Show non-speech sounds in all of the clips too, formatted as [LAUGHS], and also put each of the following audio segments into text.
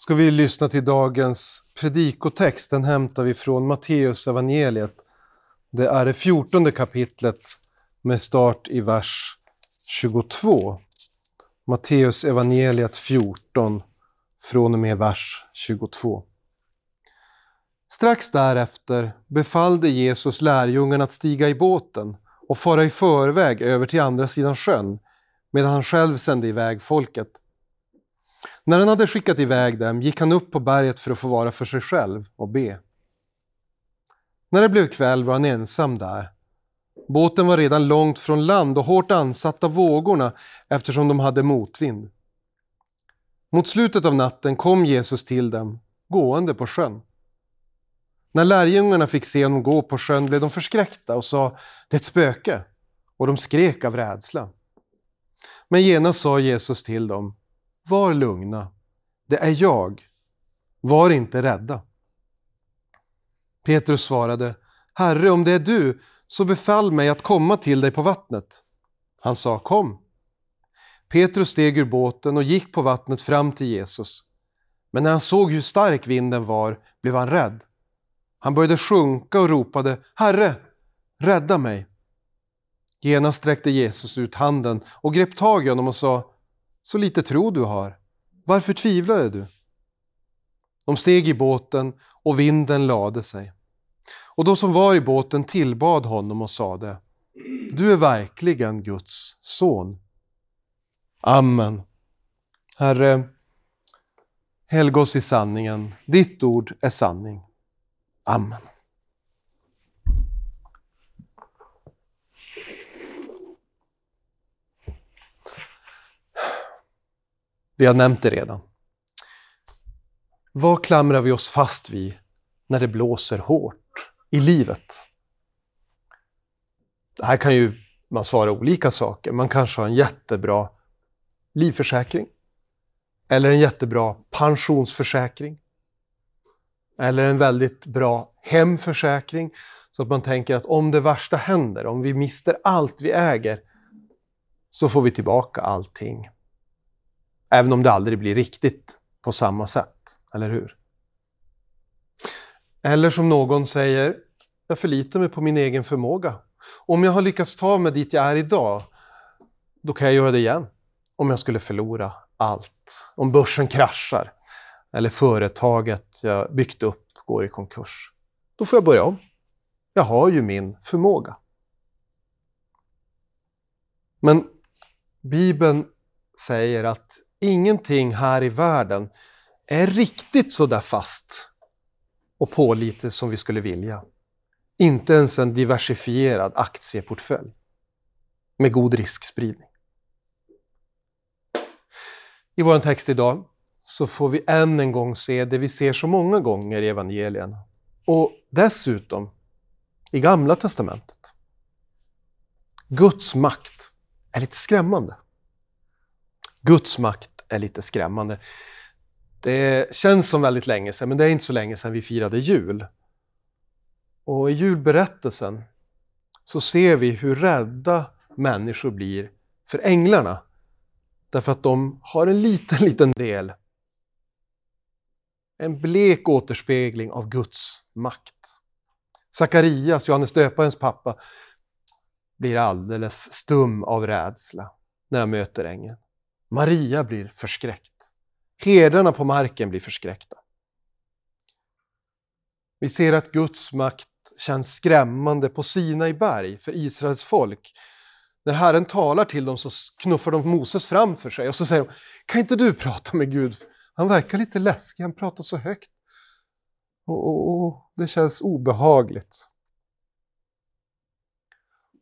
ska vi lyssna till dagens predikotext. Den hämtar vi från Matteus evangeliet. Det är det fjortonde kapitlet med start i vers 22. Matteus evangeliet 14 från och med vers 22. Strax därefter befallde Jesus lärjungarna att stiga i båten och fara i förväg över till andra sidan sjön medan han själv sände iväg folket. När han hade skickat iväg dem gick han upp på berget för att få vara för sig själv och be. När det blev kväll var han ensam där. Båten var redan långt från land och hårt ansatt av vågorna eftersom de hade motvind. Mot slutet av natten kom Jesus till dem, gående på sjön. När lärjungarna fick se honom gå på sjön blev de förskräckta och sa ”det är ett spöke” och de skrek av rädsla. Men genast sa Jesus till dem ”var lugna, det är jag, var inte rädda”. Petrus svarade ”Herre, om det är du, så befall mig att komma till dig på vattnet”. Han sa ”kom”. Petrus steg ur båten och gick på vattnet fram till Jesus. Men när han såg hur stark vinden var blev han rädd. Han började sjunka och ropade ”Herre, rädda mig!” Genast sträckte Jesus ut handen och grep tag i honom och sa ”Så lite tro du har. Varför tvivlade du?” De steg i båten och vinden lade sig. Och de som var i båten tillbad honom och sade Du är verkligen Guds son. Amen. Herre, helga oss i sanningen. Ditt ord är sanning. Amen. Vi har nämnt det redan. Vad klamrar vi oss fast vid när det blåser hårt i livet? Det här kan ju man svara olika saker. Man kanske har en jättebra livförsäkring. Eller en jättebra pensionsförsäkring. Eller en väldigt bra hemförsäkring. Så att man tänker att om det värsta händer, om vi mister allt vi äger, så får vi tillbaka allting. Även om det aldrig blir riktigt på samma sätt, eller hur? Eller som någon säger, jag förlitar mig på min egen förmåga. Om jag har lyckats ta mig dit jag är idag, då kan jag göra det igen. Om jag skulle förlora allt. Om börsen kraschar eller företaget jag byggt upp går i konkurs. Då får jag börja om. Jag har ju min förmåga. Men Bibeln säger att ingenting här i världen är riktigt så där fast och pålitligt som vi skulle vilja. Inte ens en diversifierad aktieportfölj med god riskspridning. I vår text idag så får vi än en gång se det vi ser så många gånger i evangelierna. Och dessutom i Gamla Testamentet. Guds makt är lite skrämmande. Guds makt är lite skrämmande. Det känns som väldigt länge sedan, men det är inte så länge sedan vi firade jul. Och i julberättelsen så ser vi hur rädda människor blir för änglarna. Därför att de har en liten, [LAUGHS] liten del. En blek återspegling av Guds makt. Sakarias, Johannes döparens pappa, blir alldeles stum av rädsla när han möter ängeln. Maria blir förskräckt. Herdarna på marken blir förskräckta. Vi ser att Guds makt känns skrämmande på Sinai berg för Israels folk. När Herren talar till dem så knuffar de Moses framför sig och så säger de Kan inte du prata med Gud? Han verkar lite läskig, han pratar så högt. Och, och, och Det känns obehagligt.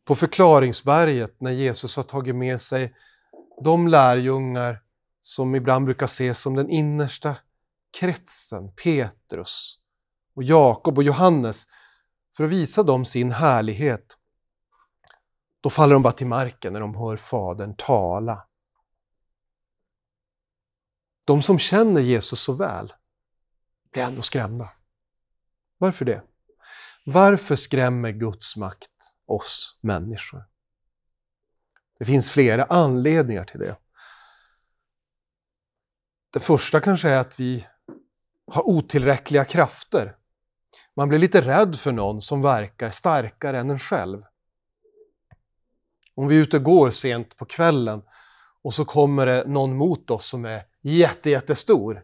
På förklaringsberget när Jesus har tagit med sig de lärjungar som ibland brukar ses som den innersta kretsen, Petrus och Jakob och Johannes, för att visa dem sin härlighet. Då faller de bara till marken när de hör Fadern tala. De som känner Jesus så väl blir ändå skrämda. Varför det? Varför skrämmer Guds makt oss människor? Det finns flera anledningar till det. Det första kanske är att vi har otillräckliga krafter. Man blir lite rädd för någon som verkar starkare än en själv. Om vi är ute och går sent på kvällen och så kommer det någon mot oss som är jätte, jättestor.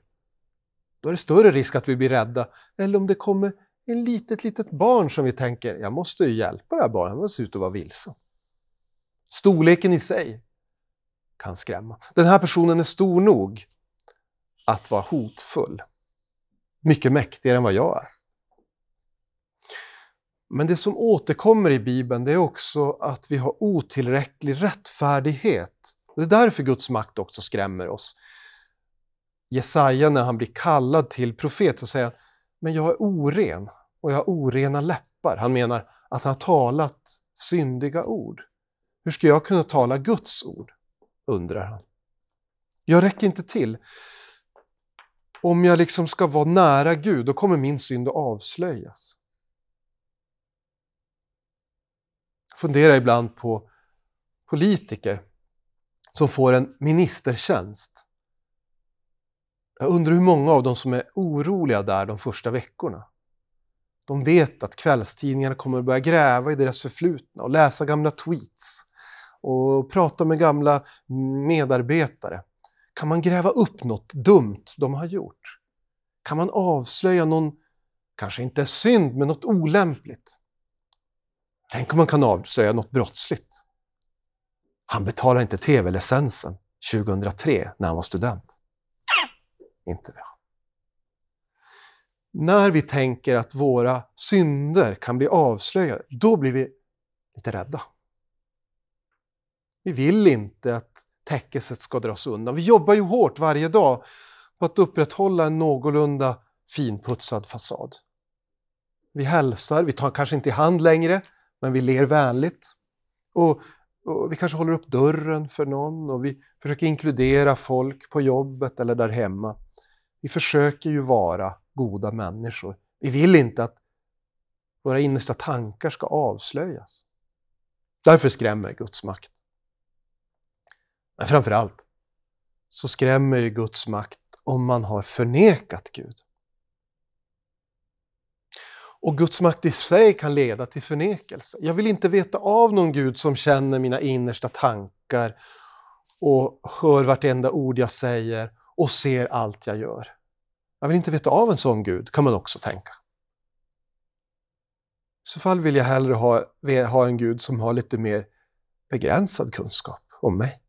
Då är det större risk att vi blir rädda. Eller om det kommer en litet, litet barn som vi tänker, jag måste ju hjälpa det här barnet, han ser ut att vara vilsen. Storleken i sig kan skrämma. Den här personen är stor nog att vara hotfull. Mycket mäktigare än vad jag är. Men det som återkommer i Bibeln det är också att vi har otillräcklig rättfärdighet. Det är därför Guds makt också skrämmer oss. Jesaja när han blir kallad till profet så säger han men jag är oren och jag har orena läppar. Han menar att han har talat syndiga ord. Hur ska jag kunna tala Guds ord? undrar han. Jag räcker inte till. Om jag liksom ska vara nära Gud, då kommer min synd att avslöjas. Jag funderar ibland på politiker som får en ministertjänst. Jag undrar hur många av dem som är oroliga där de första veckorna. De vet att kvällstidningarna kommer att börja gräva i deras förflutna och läsa gamla tweets och prata med gamla medarbetare. Kan man gräva upp något dumt de har gjort? Kan man avslöja någon, kanske inte synd, men något olämpligt? Tänk om man kan avslöja något brottsligt? Han betalar inte tv-licensen 2003 när han var student. Inte bra. När vi tänker att våra synder kan bli avslöjade, då blir vi lite rädda. Vi vill inte att täckelset ska dras undan. Vi jobbar ju hårt varje dag på att upprätthålla en någorlunda finputsad fasad. Vi hälsar, vi tar kanske inte i hand längre, men vi ler vänligt. Och, och, vi kanske håller upp dörren för någon och vi försöker inkludera folk på jobbet eller där hemma. Vi försöker ju vara goda människor. Vi vill inte att våra innersta tankar ska avslöjas. Därför skrämmer Guds makt. Men framför allt så skrämmer ju Guds makt om man har förnekat Gud. Och Guds makt i sig kan leda till förnekelse. Jag vill inte veta av någon Gud som känner mina innersta tankar och hör vartenda ord jag säger och ser allt jag gör. Jag vill inte veta av en sån Gud, kan man också tänka. I så fall vill jag hellre ha, ha en Gud som har lite mer begränsad kunskap om mig.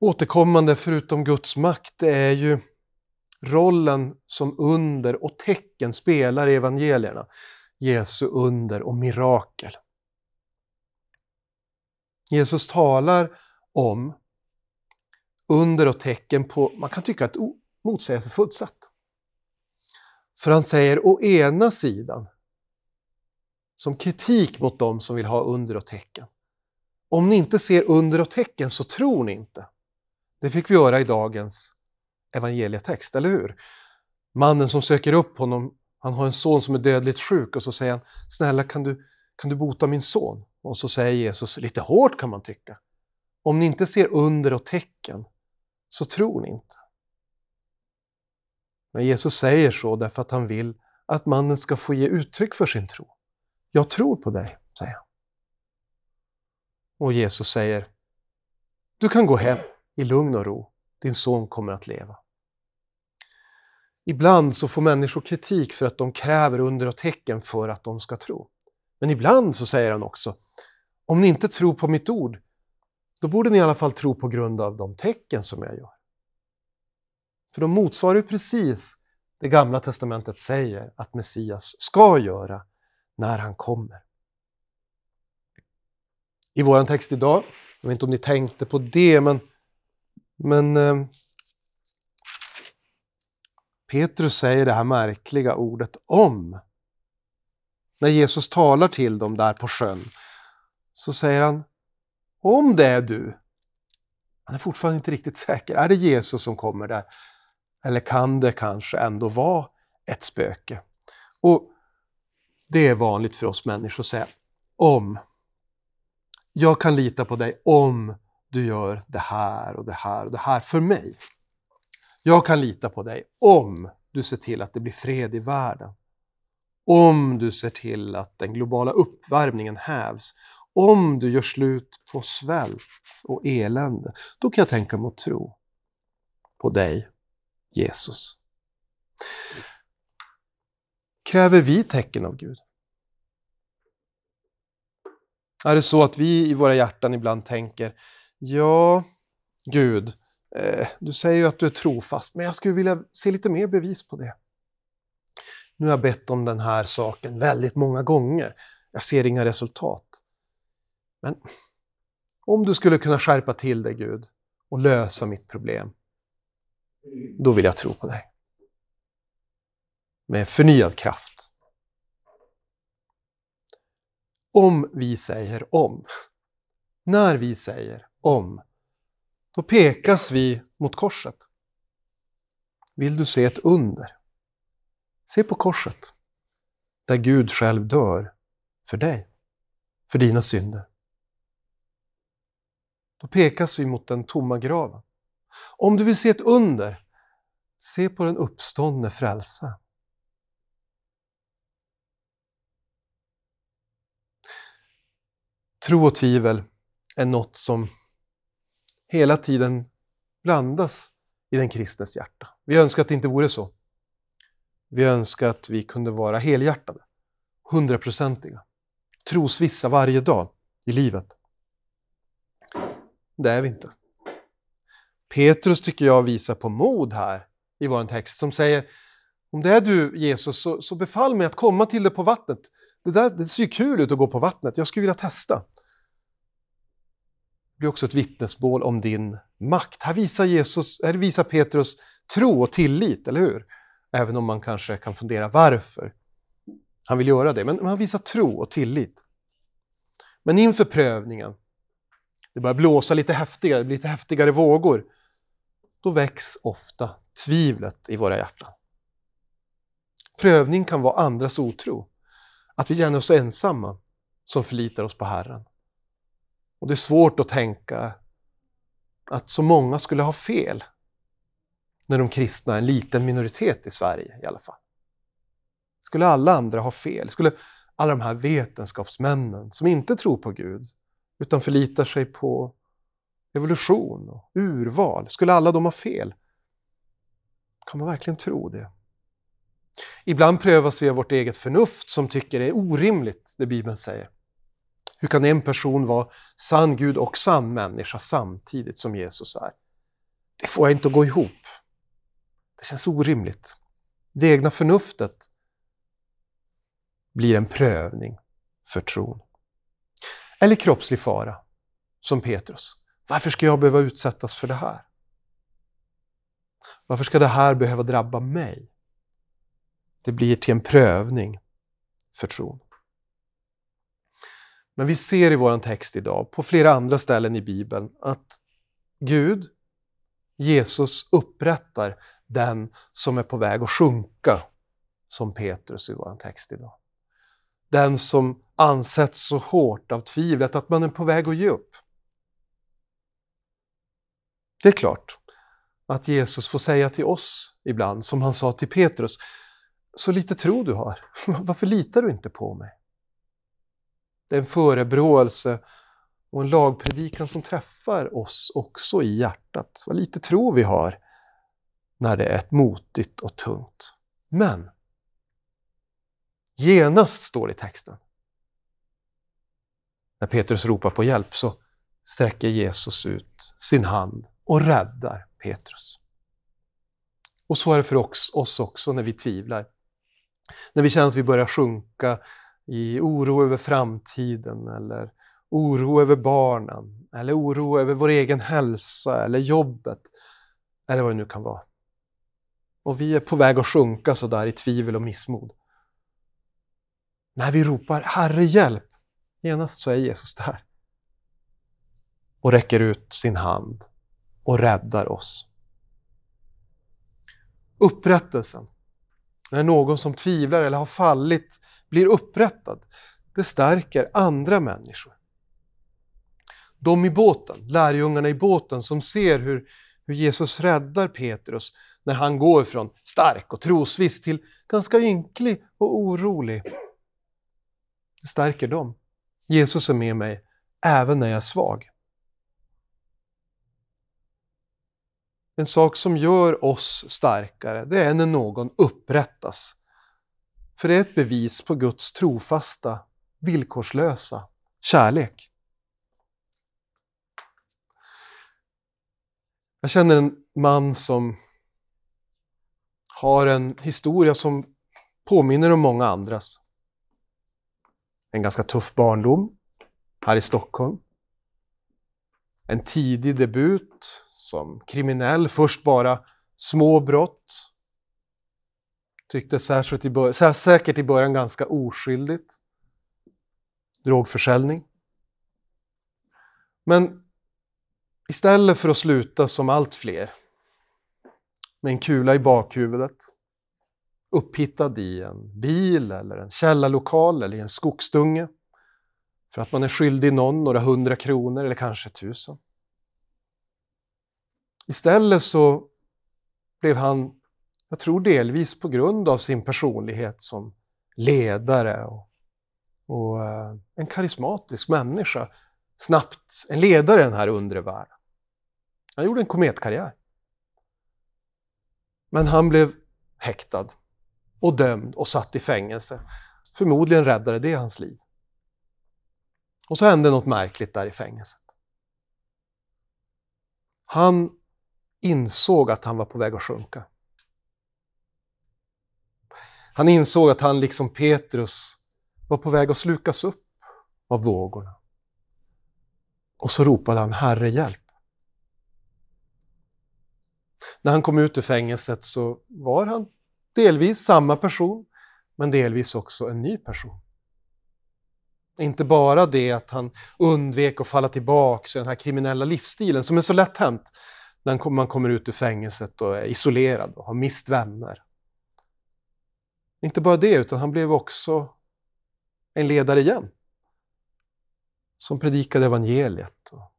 Återkommande förutom Guds makt det är ju rollen som under och tecken spelar i evangelierna. Jesu under och mirakel. Jesus talar om under och tecken på, man kan tycka ett motsägelsefullt sätt. För han säger å ena sidan, som kritik mot dem som vill ha under och tecken. Om ni inte ser under och tecken så tror ni inte. Det fick vi göra i dagens evangelietext, eller hur? Mannen som söker upp honom, han har en son som är dödligt sjuk och så säger han Snälla kan du, kan du bota min son? Och så säger Jesus, lite hårt kan man tycka, om ni inte ser under och tecken så tror ni inte. Men Jesus säger så därför att han vill att mannen ska få ge uttryck för sin tro. Jag tror på dig, säger han. Och Jesus säger, du kan gå hem i lugn och ro. Din son kommer att leva. Ibland så får människor kritik för att de kräver under och tecken för att de ska tro. Men ibland så säger han också, om ni inte tror på mitt ord, då borde ni i alla fall tro på grund av de tecken som jag gör. För de motsvarar ju precis det gamla testamentet säger att Messias ska göra när han kommer. I vår text idag, jag vet inte om ni tänkte på det, men men eh, Petrus säger det här märkliga ordet om. När Jesus talar till dem där på sjön så säger han om det är du. Han är fortfarande inte riktigt säker. Är det Jesus som kommer där? Eller kan det kanske ändå vara ett spöke? Och Det är vanligt för oss människor att säga om. Jag kan lita på dig om du gör det här och det här och det här för mig. Jag kan lita på dig om du ser till att det blir fred i världen. Om du ser till att den globala uppvärmningen hävs. Om du gör slut på svält och elände. Då kan jag tänka mig att tro på dig, Jesus. Kräver vi tecken av Gud? Är det så att vi i våra hjärtan ibland tänker, ja, Gud, eh, du säger ju att du är trofast, men jag skulle vilja se lite mer bevis på det. Nu har jag bett om den här saken väldigt många gånger. Jag ser inga resultat. Men om du skulle kunna skärpa till dig, Gud, och lösa mitt problem, då vill jag tro på dig. Med förnyad kraft. Om vi säger om, när vi säger om, då pekas vi mot korset. Vill du se ett under? Se på korset, där Gud själv dör för dig, för dina synder. Då pekas vi mot den tomma graven. Om du vill se ett under, se på den uppståndne frälsaren. Tro och tvivel är något som hela tiden blandas i den kristnes hjärta. Vi önskar att det inte vore så. Vi önskar att vi kunde vara helhjärtade, hundraprocentiga, trosvissa varje dag i livet. Det är vi inte. Petrus tycker jag visar på mod här i vår text som säger om det är du Jesus så, så befall mig att komma till dig på vattnet. Det, där, det ser ju kul ut att gå på vattnet, jag skulle vilja testa. Det blir också ett vittnesmål om din makt. Här visar, Jesus, här visar Petrus tro och tillit, eller hur? Även om man kanske kan fundera varför han vill göra det. Men han visar tro och tillit. Men inför prövningen, det börjar blåsa lite häftigare, det blir lite häftigare vågor. Då väcks ofta tvivlet i våra hjärtan. Prövning kan vara andras otro. Att vi känner oss ensamma som förlitar oss på Herren. Och det är svårt att tänka att så många skulle ha fel när de kristna är en liten minoritet i Sverige i alla fall. Skulle alla andra ha fel? Skulle alla de här vetenskapsmännen som inte tror på Gud utan förlitar sig på evolution och urval, skulle alla de ha fel? Kan man verkligen tro det? Ibland prövas vi av vårt eget förnuft som tycker det är orimligt, det Bibeln säger. Hur kan en person vara sann Gud och sann människa samtidigt som Jesus är? Det får jag inte att gå ihop. Det känns orimligt. Det egna förnuftet blir en prövning för tron. Eller kroppslig fara, som Petrus. Varför ska jag behöva utsättas för det här? Varför ska det här behöva drabba mig? Det blir till en prövning för tron. Men vi ser i vår text idag, på flera andra ställen i Bibeln, att Gud, Jesus, upprättar den som är på väg att sjunka, som Petrus i vår text idag. Den som ansätts så hårt av tvivlet att man är på väg att ge upp. Det är klart att Jesus får säga till oss ibland, som han sa till Petrus, så lite tro du har. [LAUGHS] Varför litar du inte på mig? Det är en förebråelse och en lagpredikan som träffar oss också i hjärtat. Vad lite tro vi har när det är ett motigt och tungt. Men genast står det i texten. När Petrus ropar på hjälp så sträcker Jesus ut sin hand och räddar Petrus. Och så är det för oss också när vi tvivlar. När vi känner att vi börjar sjunka i oro över framtiden eller oro över barnen eller oro över vår egen hälsa eller jobbet eller vad det nu kan vara. Och vi är på väg att sjunka så där i tvivel och missmod. När vi ropar Herre hjälp, genast så är Jesus där och räcker ut sin hand och räddar oss. Upprättelsen, när någon som tvivlar eller har fallit blir upprättad, det stärker andra människor. de i båten, lärjungarna i båten som ser hur, hur Jesus räddar Petrus när han går från stark och trosviss till ganska ynklig och orolig. Det stärker dem. Jesus är med mig även när jag är svag. En sak som gör oss starkare, det är när någon upprättas. För det är ett bevis på Guds trofasta, villkorslösa kärlek. Jag känner en man som har en historia som påminner om många andras. En ganska tuff barndom här i Stockholm. En tidig debut som kriminell, först bara små brott. Tyckte särskilt i början, säkert i början ganska oskyldigt. Drogförsäljning. Men istället för att sluta som allt fler med en kula i bakhuvudet upphittad i en bil eller en källarlokal eller i en skogsdunge för att man är skyldig någon några hundra kronor eller kanske tusen. Istället så blev han, jag tror delvis på grund av sin personlighet som ledare och, och eh, en karismatisk människa, snabbt en ledare i den här undre världen. Han gjorde en kometkarriär. Men han blev häktad och dömd och satt i fängelse. Förmodligen räddade det hans liv. Och så hände något märkligt där i fängelset. Han insåg att han var på väg att sjunka. Han insåg att han liksom Petrus var på väg att slukas upp av vågorna. Och så ropade han Herre hjälp. När han kom ut ur fängelset så var han delvis samma person, men delvis också en ny person. Inte bara det att han undvek att falla tillbaka i den här kriminella livsstilen som är så lätt hänt när man kommer ut ur fängelset och är isolerad och har mist vänner. Inte bara det, utan han blev också en ledare igen. Som predikade evangeliet. Och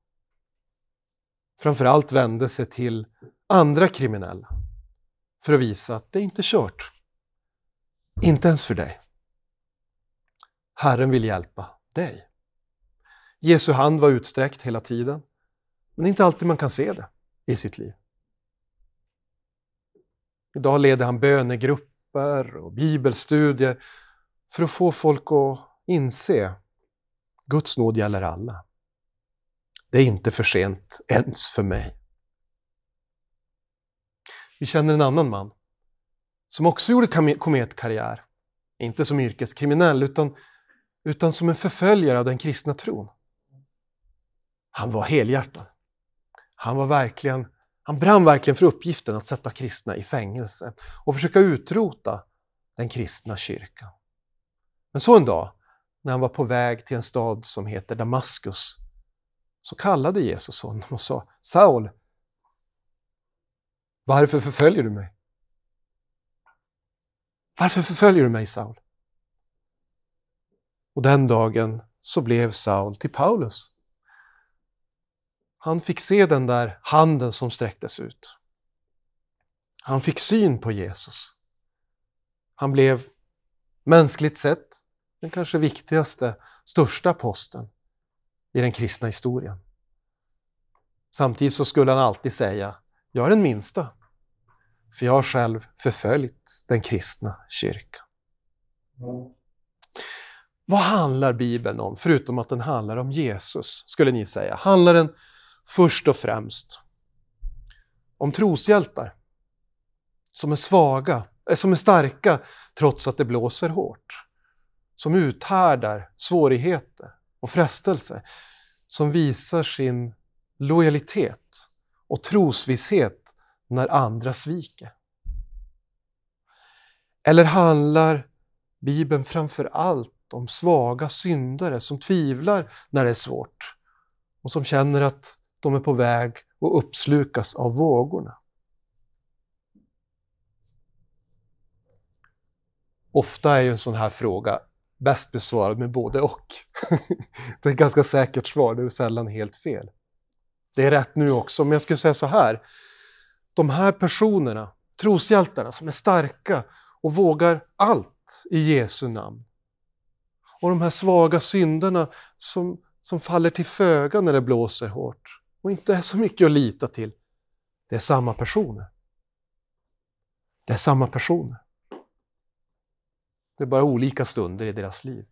framförallt vände sig till andra kriminella för att visa att det är inte kört. Inte ens för dig. Herren vill hjälpa dig. Jesu hand var utsträckt hela tiden, men inte alltid man kan se det i sitt liv. Idag leder han bönegrupper och bibelstudier för att få folk att inse Guds nåd gäller alla. Det är inte för sent ens för mig. Vi känner en annan man som också gjorde kometkarriär. Inte som yrkeskriminell utan, utan som en förföljare av den kristna tron. Han var helhjärtad. Han var verkligen, han brann verkligen för uppgiften att sätta kristna i fängelse och försöka utrota den kristna kyrkan. Men så en dag, när han var på väg till en stad som heter Damaskus, så kallade Jesus honom och sa Saul, varför förföljer du mig? Varför förföljer du mig, Saul? Och den dagen så blev Saul till Paulus. Han fick se den där handen som sträcktes ut. Han fick syn på Jesus. Han blev mänskligt sett den kanske viktigaste, största posten i den kristna historien. Samtidigt så skulle han alltid säga, jag är den minsta, för jag har själv förföljt den kristna kyrkan. Mm. Vad handlar Bibeln om, förutom att den handlar om Jesus, skulle ni säga? Handlar den först och främst om troshjältar som är svaga, eh, som är starka trots att det blåser hårt. Som uthärdar svårigheter och frestelser. Som visar sin lojalitet och trosvisshet när andra sviker. Eller handlar Bibeln framför allt om svaga syndare som tvivlar när det är svårt och som känner att de är på väg att uppslukas av vågorna. Ofta är ju en sån här fråga bäst besvarad med både och. [LAUGHS] det är ett ganska säkert svar, det är sällan helt fel. Det är rätt nu också, men jag skulle säga så här. De här personerna, troshjältarna som är starka och vågar allt i Jesu namn. Och de här svaga synderna som, som faller till föga när det blåser hårt och inte är så mycket att lita till. Det är samma personer. Det är samma personer. Det är bara olika stunder i deras liv.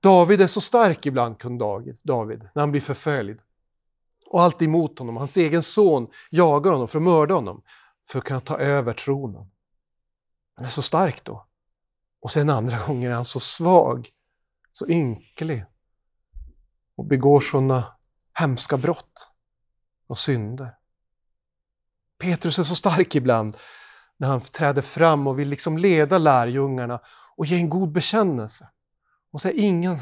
David är så stark ibland, kung David, när han blir förföljd. Och allt emot honom. Hans egen son jagar honom för att mörda honom, för att kunna ta över tronen. Han är så stark då. Och sen andra gånger är han så svag, så ynklig och begår sådana hemska brott och synder. Petrus är så stark ibland när han träder fram och vill liksom leda lärjungarna och ge en god bekännelse. Och säga ingen,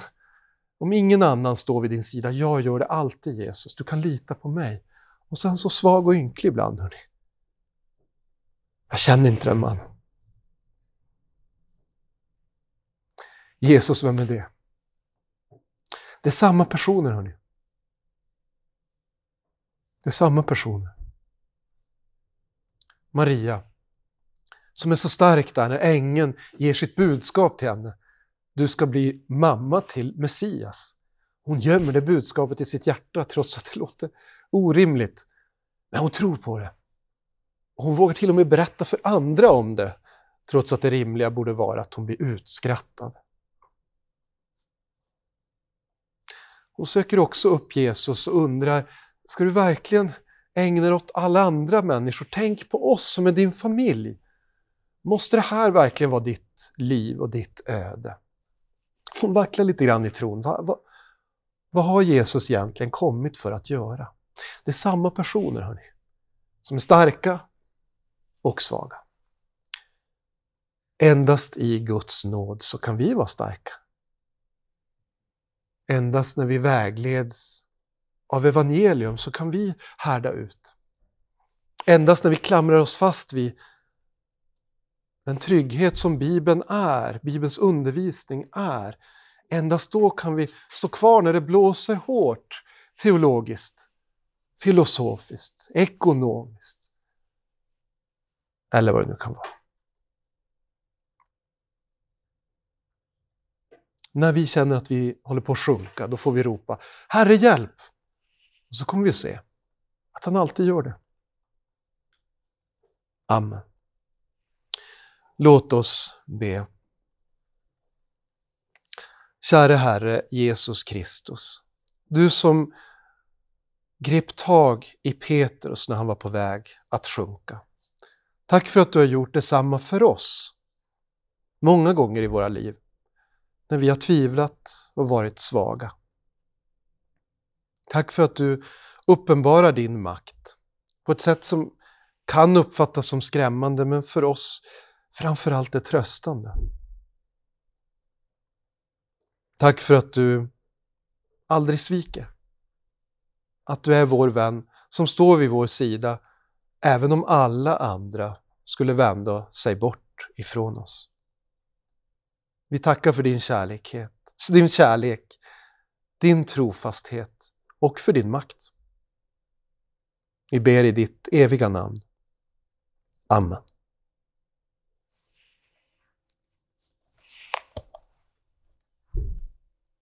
om ingen annan står vid din sida, jag gör det alltid Jesus, du kan lita på mig. Och så är han så svag och ynklig ibland. Hörrni. Jag känner inte den mannen. Jesus, vem är det? Det är samma personer, hörni. Det är samma personer. Maria, som är så stark där när ängeln ger sitt budskap till henne. Du ska bli mamma till Messias. Hon gömmer det budskapet i sitt hjärta trots att det låter orimligt. Men hon tror på det. Hon vågar till och med berätta för andra om det trots att det rimliga borde vara att hon blir utskrattad. Hon söker också upp Jesus och undrar, ska du verkligen ägna dig åt alla andra människor? Tänk på oss som är din familj. Måste det här verkligen vara ditt liv och ditt öde? Hon vacklar lite grann i tron. Vad, vad, vad har Jesus egentligen kommit för att göra? Det är samma personer, hörni, som är starka och svaga. Endast i Guds nåd så kan vi vara starka. Endast när vi vägleds av evangelium så kan vi härda ut. Endast när vi klamrar oss fast vid den trygghet som Bibeln är, Bibelns undervisning är, endast då kan vi stå kvar när det blåser hårt teologiskt, filosofiskt, ekonomiskt eller vad det nu kan vara. När vi känner att vi håller på att sjunka, då får vi ropa Herre hjälp! Och så kommer vi att se att han alltid gör det. Amen. Låt oss be. Käre Herre Jesus Kristus, du som grep tag i Petrus när han var på väg att sjunka. Tack för att du har gjort detsamma för oss, många gånger i våra liv, när vi har tvivlat och varit svaga. Tack för att du uppenbarar din makt på ett sätt som kan uppfattas som skrämmande, men för oss framförallt är tröstande. Tack för att du aldrig sviker. Att du är vår vän som står vid vår sida även om alla andra skulle vända sig bort ifrån oss. Vi tackar för din kärlek, din kärlek, din trofasthet och för din makt. Vi ber i ditt eviga namn. Amen.